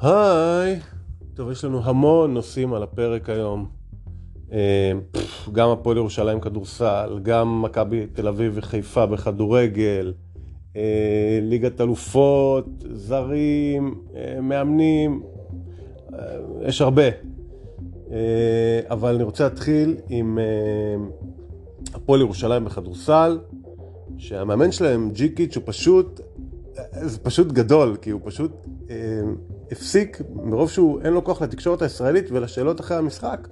היי, טוב, יש לנו המון נושאים על הפרק היום. אה, גם הפועל ירושלים כדורסל, גם מכבי תל אביב וחיפה בכדורגל, אה, ליגת אלופות, זרים, אה, מאמנים, יש הרבה. אבל אני רוצה להתחיל עם הפועל ירושלים בכדורסל, שהמאמן שלהם, ג'יקיץ', הוא פשוט, זה פשוט גדול, כי הוא פשוט הפסיק, מרוב שהוא אין לו כוח לתקשורת הישראלית ולשאלות אחרי המשחק,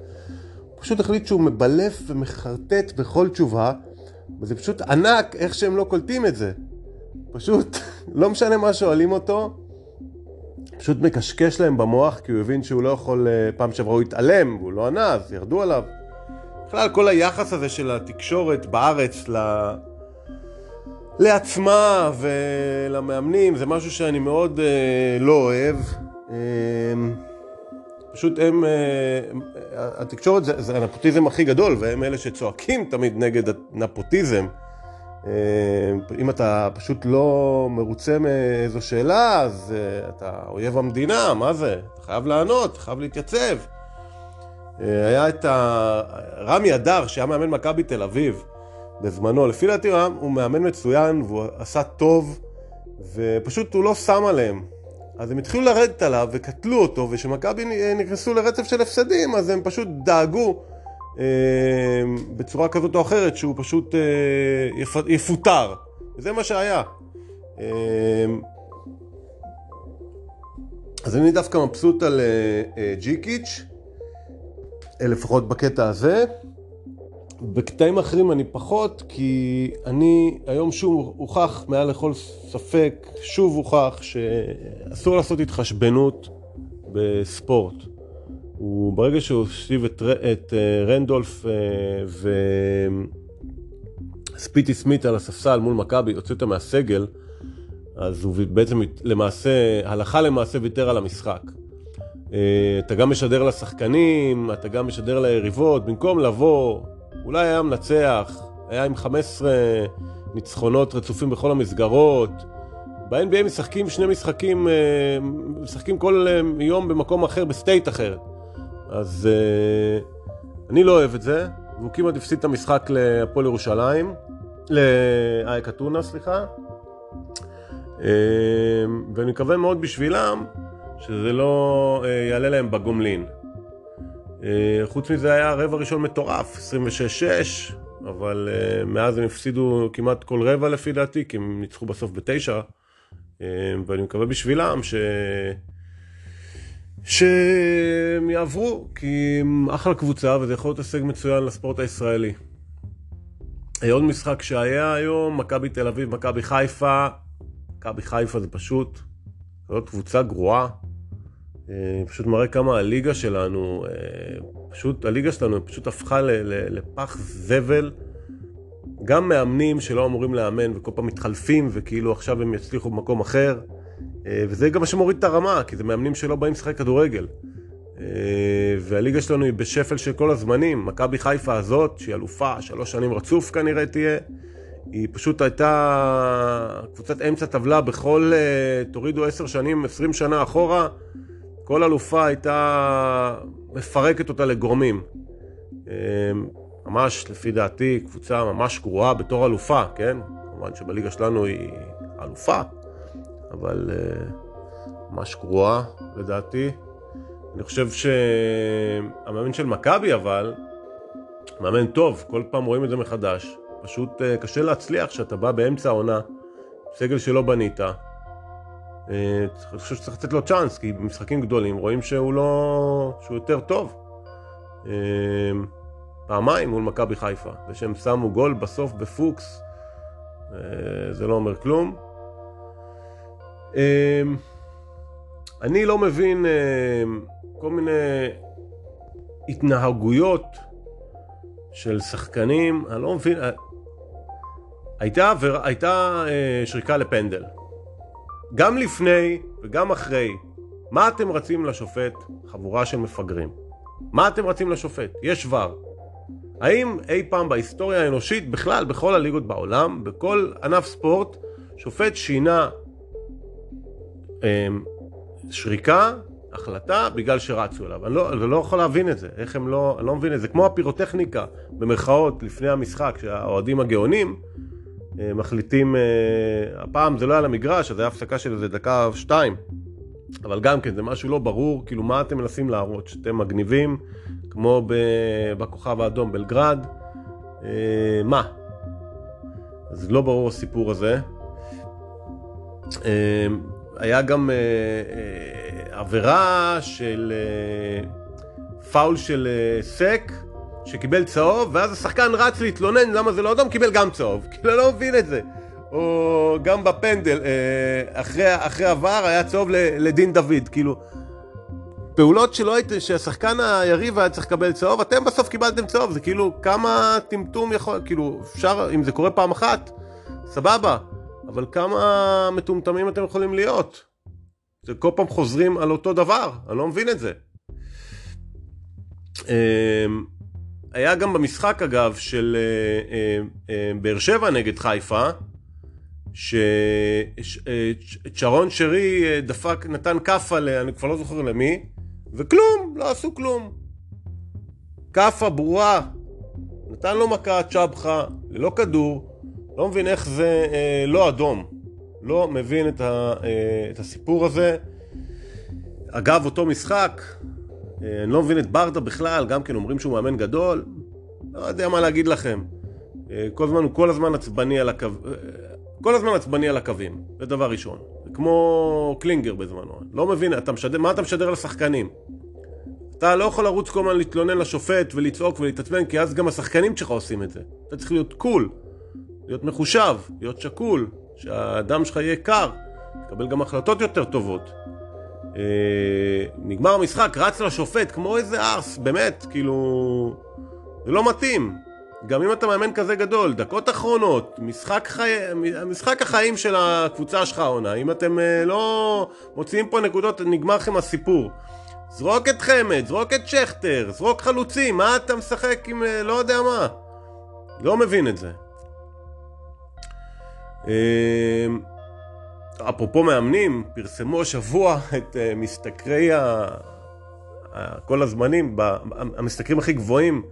הוא פשוט החליט שהוא מבלף ומחרטט בכל תשובה, וזה פשוט ענק איך שהם לא קולטים את זה. פשוט, לא משנה מה שואלים אותו, פשוט מקשקש להם במוח, כי הוא הבין שהוא לא יכול, אה, פעם שעברה הוא התעלם, והוא לא ענה, אז ירדו עליו. בכלל, כל היחס הזה של התקשורת בארץ ל... לעצמה ולמאמנים, זה משהו שאני מאוד אה, לא אוהב. אה, פשוט הם, אה, התקשורת זה, הנפוטיזם הכי גדול, והם אלה שצועקים תמיד נגד הנפוטיזם. אה, אם אתה פשוט לא מרוצה מאיזו שאלה, אז אה, אתה אויב המדינה, מה זה? אתה חייב לענות, חייב להתייצב. אה, היה את רמי אדר, שהיה מאמן מכבי תל אביב. בזמנו. לפי דעתי הוא מאמן מצוין והוא עשה טוב, ופשוט הוא לא שם עליהם. אז הם התחילו לרדת עליו וקטלו אותו, וכשמכבי נכנסו לרצף של הפסדים, אז הם פשוט דאגו אה, בצורה כזאת או אחרת שהוא פשוט אה, יפ, יפוטר. וזה מה שהיה. אה, אז אני דווקא מבסוט על אה, אה, ג'יקיץ', אה, לפחות בקטע הזה. בקטעים אחרים אני פחות, כי אני היום שוב הוכח מעל לכל ספק, שוב הוכח שאסור לעשות התחשבנות בספורט. וברגע שהוא הושיב את, את אה, רנדולף אה, וספיטי סמית על הספסל מול מכבי, הוציא אותם מהסגל, אז הוא בעצם למעשה, הלכה למעשה ויתר על המשחק. אה, אתה גם משדר לשחקנים, אתה גם משדר ליריבות, במקום לבוא אולי היה מנצח, היה עם 15 ניצחונות רצופים בכל המסגרות. ב-NBA משחקים שני משחקים, אה, משחקים כל אה, יום במקום אחר, ב-state אחר. אז אה, אני לא אוהב את זה, והוא כמעט הפסיד את המשחק להפועל ירושלים, לאייק אתונה, סליחה. ואני מקווה מאוד בשבילם שזה לא יעלה להם בגומלין. אה, חוץ מזה היה רבע ראשון מטורף, 26-6, אבל אה, מאז הם הפסידו כמעט כל רבע לפי דעתי, כי הם ניצחו בסוף בתשע, אה, ואני מקווה בשבילם ש... שהם יעברו, כי הם אחלה קבוצה וזה יכול להיות הישג מצוין לספורט הישראלי. עוד משחק שהיה היום, מכבי תל אביב, מכבי חיפה. מכבי חיפה זה פשוט, זאת קבוצה גרועה. אה, פשוט מראה כמה הליגה שלנו, אה, פשוט, הליגה שלנו פשוט הפכה לפח זבל. גם מאמנים שלא אמורים לאמן וכל פעם מתחלפים וכאילו עכשיו הם יצליחו במקום אחר. אה, וזה גם מה שמוריד את הרמה, כי זה מאמנים שלא באים לשחק כדורגל. והליגה שלנו היא בשפל של כל הזמנים. מכבי חיפה הזאת, שהיא אלופה, שלוש שנים רצוף כנראה תהיה, היא פשוט הייתה קבוצת אמצע טבלה בכל, תורידו עשר שנים, עשרים שנה אחורה. כל אלופה הייתה מפרקת אותה לגורמים. אמ, ממש, לפי דעתי, קבוצה ממש גרועה בתור אלופה, כן? כמובן שבליגה שלנו היא אלופה, אבל אה, ממש גרועה, לדעתי. אני חושב שהמאמן של מכבי, אבל, מאמן טוב, כל פעם רואים את זה מחדש. פשוט אה, קשה להצליח כשאתה בא באמצע העונה, סגל שלא בנית, אני חושב שצריך לתת לו צ'אנס, כי במשחקים גדולים רואים שהוא לא... שהוא יותר טוב. אה, פעמיים מול מכבי חיפה. זה שהם שמו גול בסוף בפוקס, אה, זה לא אומר כלום. אני לא מבין כל מיני התנהגויות של שחקנים, אני לא מבין, הייתה, הייתה שריקה לפנדל. גם לפני וגם אחרי, מה אתם רצים לשופט? חבורה של מפגרים. מה אתם רצים לשופט? יש ור. האם אי פעם בהיסטוריה האנושית, בכלל, בכל הליגות בעולם, בכל ענף ספורט, שופט שינה אה, שריקה החלטה בגלל שרצו אליו. אני לא, אני לא יכול להבין את זה, איך הם לא, אני לא מבין את זה. כמו הפירוטכניקה, במרכאות, לפני המשחק, שהאוהדים הגאונים מחליטים, אה, הפעם זה לא היה למגרש, אז היה הפסקה של איזה דקה או שתיים. אבל גם כן, זה משהו לא ברור, כאילו מה אתם מנסים להראות? שאתם מגניבים, כמו בכוכב האדום בלגרד? אה, מה? אז לא ברור הסיפור הזה. אה, היה גם אה, אה, עבירה של אה, פאול של אה, סק, שקיבל צהוב, ואז השחקן רץ להתלונן למה זה לא אדום, קיבל גם צהוב. כאילו, לא מבין את זה. או גם בפנדל, אה, אחרי, אחרי עבר היה צהוב לדין דוד, כאילו... פעולות שלא הייתם, שהשחקן היריב היה צריך לקבל צהוב, אתם בסוף קיבלתם צהוב, זה כאילו כמה טמטום יכול, כאילו אפשר, אם זה קורה פעם אחת, סבבה, אבל כמה מטומטמים אתם יכולים להיות? זה כל פעם חוזרים על אותו דבר, אני לא מבין את זה. היה גם במשחק אגב של אה, אה, אה, באר שבע נגד חיפה, ששרון שרי דפק, נתן כאפה, אני כבר לא זוכר למי, וכלום, לא עשו כלום. כאפה ברורה, נתן לו מכה צ'בחה, ללא כדור, לא מבין איך זה אה, לא אדום. לא מבין את, ה, אה, את הסיפור הזה. אגב, אותו משחק, אני לא מבין את ברדה בכלל, גם כן אומרים שהוא מאמן גדול, לא יודע מה להגיד לכם. אה, כל הזמן הוא כל הזמן עצבני על הקו... אה, כל הזמן עצבני על הקווים, זה דבר ראשון. זה כמו קלינגר בזמנו. לא מבין, אתה משדר, מה אתה משדר לשחקנים? אתה לא יכול לרוץ כל הזמן להתלונן לשופט ולצעוק ולהתעצבן, כי אז גם השחקנים שלך עושים את זה. אתה צריך להיות קול, להיות מחושב, להיות שקול, שהדם שלך יהיה קר, תקבל גם החלטות יותר טובות. אה, נגמר המשחק, רץ לשופט כמו איזה ארס, באמת, כאילו... זה לא מתאים. גם אם אתה מאמן כזה גדול, דקות אחרונות, משחק, חי... משחק החיים של הקבוצה שלך העונה, אם אתם אה, לא מוציאים פה נקודות, נגמר לכם הסיפור. זרוק את חמד, זרוק את שכטר, זרוק חלוצים, מה אתה משחק עם אה, לא יודע מה? לא מבין את זה. אה, אפרופו מאמנים, פרסמו השבוע את משתכרי ה... כל הזמנים, המשתכרים הכי גבוהים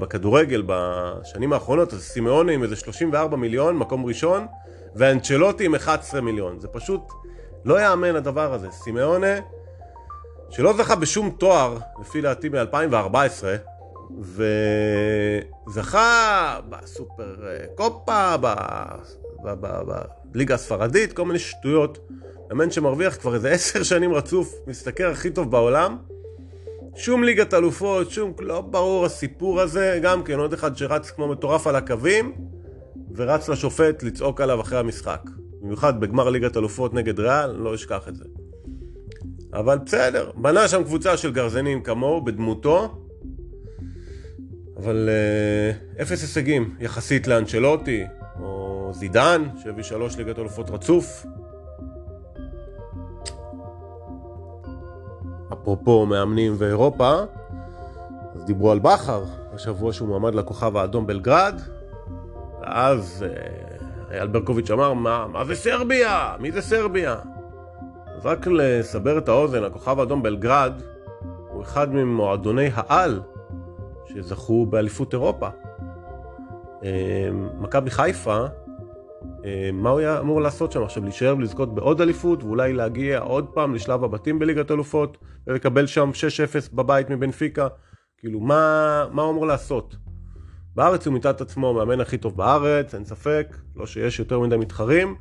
בכדורגל בשנים האחרונות, אז סימאוני עם איזה 34 מיליון, מקום ראשון, ואנצ'לוטי עם 11 מיליון. זה פשוט לא יאמן הדבר הזה. סימאוני, שלא זכה בשום תואר, לפי דעתי מ-2014, וזכה בסופר קופה, בליגה הספרדית, כל מיני שטויות. מאמן שמרוויח כבר איזה עשר שנים רצוף, מסתכל הכי טוב בעולם. שום ליגת אלופות, שום, לא ברור הסיפור הזה, גם כן עוד אחד שרץ כמו מטורף על הקווים ורץ לשופט לצעוק עליו אחרי המשחק. במיוחד בגמר ליגת אלופות נגד ריאל, לא אשכח את זה. אבל בסדר, בנה שם קבוצה של גרזנים כמוהו, בדמותו, אבל אה, אפס הישגים יחסית לאנצ'לוטי, או זידן, שהביא שלוש ליגת אלופות רצוף. אפרופו מאמנים ואירופה, אז דיברו על בכר, השבוע שהוא מועמד לכוכב האדום בלגרד, ואז אה, אייל ברקוביץ' אמר, מה, מה זה סרביה? מי זה סרביה? אז רק לסבר את האוזן, הכוכב האדום בלגרד הוא אחד ממועדוני העל שזכו באליפות אירופה. אה, מכבי חיפה מה הוא היה אמור לעשות שם עכשיו? להישאר ולזכות בעוד אליפות ואולי להגיע עוד פעם לשלב הבתים בליגת אלופות ולקבל שם 6-0 בבית מבנפיקה? כאילו, מה, מה הוא אמור לעשות? בארץ הוא מיטה את עצמו המאמן הכי טוב בארץ, אין ספק, לא שיש יותר מדי מתחרים.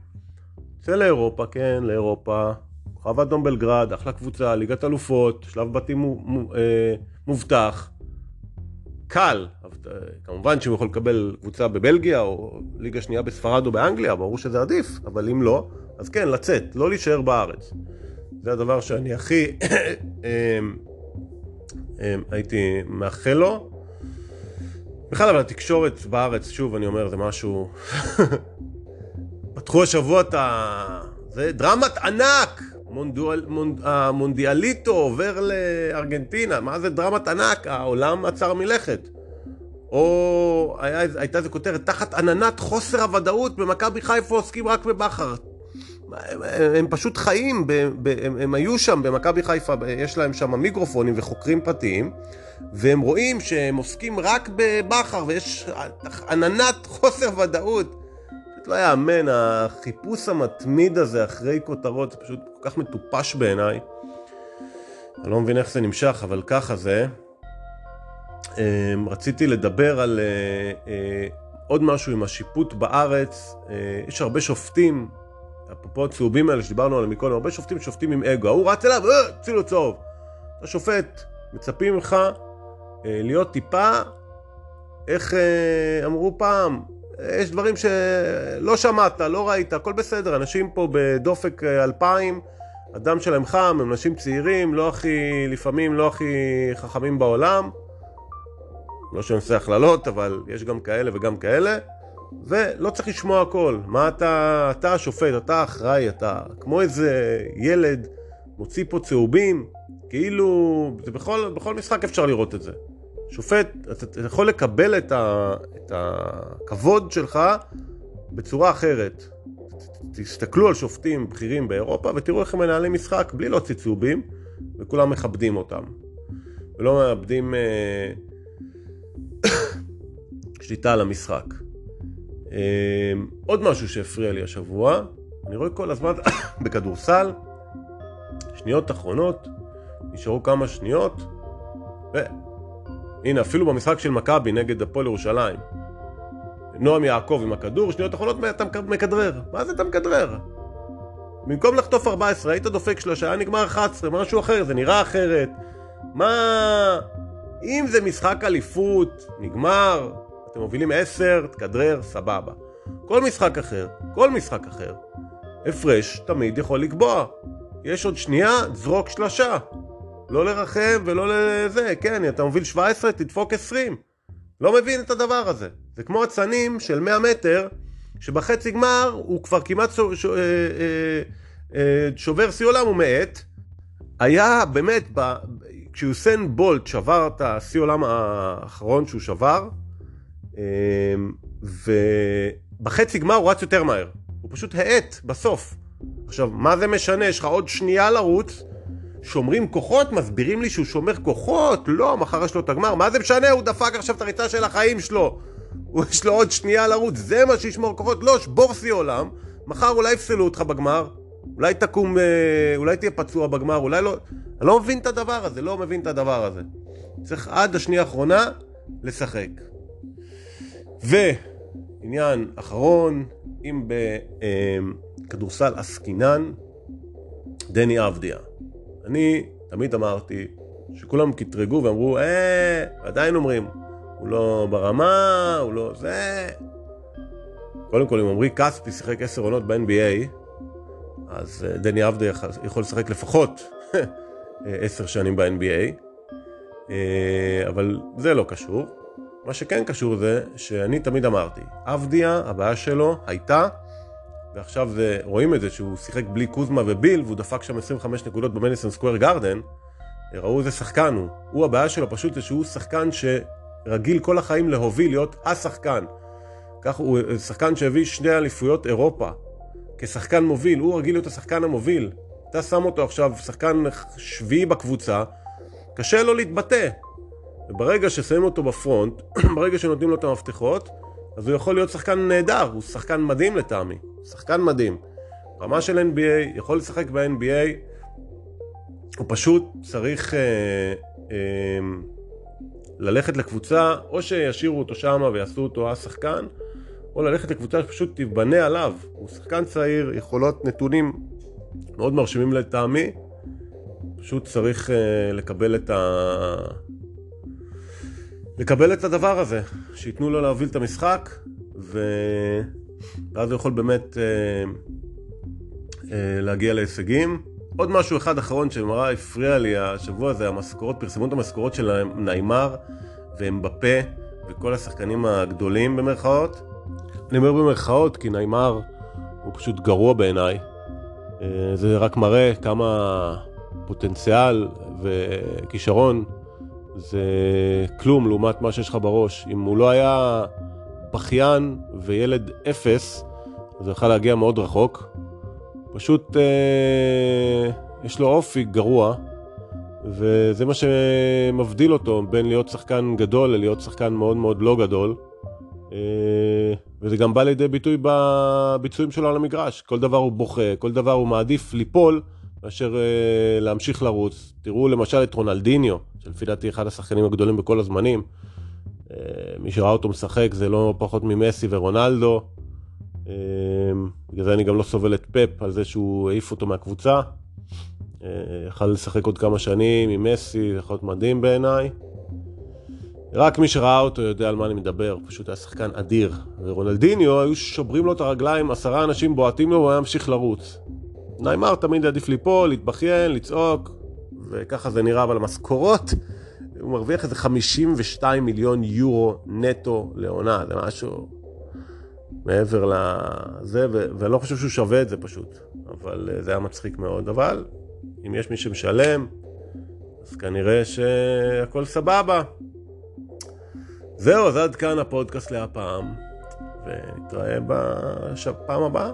צא לאירופה, כן, לאירופה. כוכב אדום בלגרד, אחלה קבוצה, ליגת אלופות, שלב בתים אה, מובטח. קל, כמובן שהוא יכול לקבל קבוצה בבלגיה או ליגה שנייה בספרד או באנגליה, ברור שזה עדיף, אבל אם לא, אז כן, לצאת, לא להישאר בארץ. זה הדבר שאני הכי אמ, אמ, הייתי מאחל לו. בכלל, אבל התקשורת בארץ, שוב, אני אומר, זה משהו... פתחו השבוע את ה... זה דרמת ענק! מונדואל, מונד, המונדיאליטו עובר לארגנטינה, מה זה דרמת ענק? העולם עצר מלכת. או היה, הייתה איזו כותרת, תחת עננת חוסר הוודאות במכבי חיפה עוסקים רק בבכר. הם, הם פשוט חיים, ב, ב, הם, הם היו שם במכבי חיפה, יש להם שם מיקרופונים וחוקרים פרטיים, והם רואים שהם עוסקים רק בבכר, ויש עננת חוסר ודאות. פשוט לא יאמן, החיפוש המתמיד הזה אחרי כותרות, זה פשוט כל כך מטופש בעיניי. אני לא מבין איך זה נמשך, אבל ככה זה. אמ, רציתי לדבר על אה, אה, עוד משהו עם השיפוט בארץ. אה, יש הרבה שופטים, אפרופו הצהובים האלה שדיברנו עליהם מקודם, הרבה שופטים שופטים עם אגו. ההוא רץ אליו, אה, צילו צהוב. אתה שופט, מצפים ממך להיות טיפה, איך אמרו פעם, יש דברים שלא שמעת, לא ראית, הכל בסדר. אנשים פה בדופק אלפיים, הדם שלהם חם, הם אנשים צעירים, לא הכי, לפעמים לא הכי חכמים בעולם. לא שאני עושה הכללות, אבל יש גם כאלה וגם כאלה, ולא צריך לשמוע הכל. מה אתה, אתה השופט, אתה אחראי, אתה כמו איזה ילד מוציא פה צהובים, כאילו, זה בכל, בכל משחק אפשר לראות את זה. שופט, אתה, יכול לקבל את, ה, את הכבוד שלך בצורה אחרת. תסתכלו על שופטים בכירים באירופה ותראו איך הם מנהלים משחק בלי להוציא צהובים, וכולם מכבדים אותם. ולא מאבדים... אה, שליטה על המשחק. אמ, עוד משהו שהפריע לי השבוע, אני רואה כל הזמן בכדורסל, שניות אחרונות, נשארו כמה שניות, והנה אפילו במשחק של מכבי נגד הפועל ירושלים, נועם יעקב עם הכדור, שניות אחרונות אתה מכדרר. מה זה אתה מכדרר? במקום לחטוף 14, היית דופק שלושה, היה נגמר 11, משהו אחר, זה נראה אחרת. מה... אם זה משחק אליפות, נגמר, אתם מובילים 10, תכדרר, סבבה. כל משחק אחר, כל משחק אחר, הפרש תמיד יכול לקבוע. יש עוד שנייה, זרוק שלושה. לא לרחם ולא לזה, כן, אתה מוביל 17, תדפוק 20. לא מבין את הדבר הזה. זה כמו אצנים של 100 מטר, שבחצי גמר הוא כבר כמעט שו, שו, אה, אה, אה, שובר שיא עולם, הוא מאט. היה באמת, ב, כשיוסיין בולט שבר את השיא עולם האחרון שהוא שבר, אמ, ובחצי גמר הוא רץ יותר מהר. הוא פשוט האט בסוף. עכשיו, מה זה משנה? יש לך עוד שנייה לרוץ, שומרים כוחות, מסבירים לי שהוא שומר כוחות, לא, מחר יש לו את הגמר, מה זה משנה? הוא דפק עכשיו את הריצה של החיים שלו. יש לו עוד שנייה לרוץ, זה מה שישמור כוחות? לא, שבור שיא עולם, מחר אולי יפסלו אותך בגמר, אולי תקום, אה, אולי תהיה פצוע בגמר, אולי לא... אני לא מבין את הדבר הזה, לא מבין את הדבר הזה. צריך עד השנייה האחרונה לשחק. ועניין אחרון, אם בכדורסל עסקינן, דני אבדיה. אני תמיד אמרתי שכולם קטרגו ואמרו, אה, עדיין אומרים, הוא לא ברמה, הוא לא זה. קודם כל, אם עמרי כספי שיחק עשר עונות ב-NBA, אז אה, דני אבדיה יכול לשחק לפחות עשר שנים ב-NBA, אה, אבל זה לא קשור. מה שכן קשור זה שאני תמיד אמרתי, אבדיה, הבעיה שלו הייתה, ועכשיו זה, רואים את זה שהוא שיחק בלי קוזמה וביל, והוא דפק שם 25 נקודות במדיסון סקוויר גרדן, ראו איזה שחקן הוא. הוא, הבעיה שלו פשוט זה שהוא שחקן שרגיל כל החיים להוביל, להיות השחקן. כך הוא שחקן שהביא שני אליפויות אירופה. כשחקן מוביל, הוא רגיל להיות השחקן המוביל. אתה שם אותו עכשיו שחקן שביעי בקבוצה, קשה לו להתבטא. וברגע ששמים אותו בפרונט, ברגע שנותנים לו את המפתחות, אז הוא יכול להיות שחקן נהדר, הוא שחקן מדהים לטעמי, שחקן מדהים. רמה של NBA, יכול לשחק ב-NBA, הוא פשוט צריך אה, אה, ללכת לקבוצה, או שישאירו אותו שם ויעשו אותו השחקן, או ללכת לקבוצה שפשוט תיבנה עליו. הוא שחקן צעיר, יכולות, נתונים מאוד מרשימים לטעמי, פשוט צריך אה, לקבל את ה... לקבל את הדבר הזה, שייתנו לו להוביל את המשחק, ו... ואז הוא יכול באמת אה, אה, להגיע להישגים. עוד משהו אחד אחרון שמראה הפריע לי השבוע זה המשכורות, פרסמו את המשכורות של ניימר ואמבפה וכל השחקנים הגדולים במרכאות. אני אומר במרכאות כי ניימר הוא פשוט גרוע בעיניי. אה, זה רק מראה כמה פוטנציאל וכישרון זה כלום לעומת מה שיש לך בראש. אם הוא לא היה בכיין וילד אפס, אז הוא יכול להגיע מאוד רחוק. פשוט אה, יש לו אופי גרוע, וזה מה שמבדיל אותו בין להיות שחקן גדול ללהיות שחקן מאוד מאוד לא גדול. אה, וזה גם בא לידי ביטוי בביצועים שלו על המגרש. כל דבר הוא בוכה, כל דבר הוא מעדיף ליפול מאשר אה, להמשיך לרוץ. תראו למשל את רונלדיניו, שלפי דעתי אחד השחקנים הגדולים בכל הזמנים. אה, מי שראה אותו משחק זה לא פחות ממסי ורונלדו. בגלל זה אני גם לא סובל את פפ על זה שהוא העיף אותו מהקבוצה. יכל לשחק עוד כמה שנים עם מסי, יכול להיות מדהים בעיניי. רק מי שראה אותו יודע על מה אני מדבר, פשוט היה שחקן אדיר. ורונלדיניו, היו שוברים לו את הרגליים, עשרה אנשים בועטים לו, והוא היה ממשיך לרוץ. ניימר תמיד עדיף ליפול, להתבכיין, לצעוק, וככה זה נראה, אבל המשכורות, הוא מרוויח איזה 52 מיליון יורו נטו לעונה, זה משהו מעבר לזה, ואני לא חושב שהוא שווה את זה פשוט, אבל אה, זה היה מצחיק מאוד. אבל אם יש מי שמשלם, אז כנראה שהכל סבבה. זהו, אז עד כאן הפודקאסט להפעם, ונתראה בפעם הבאה.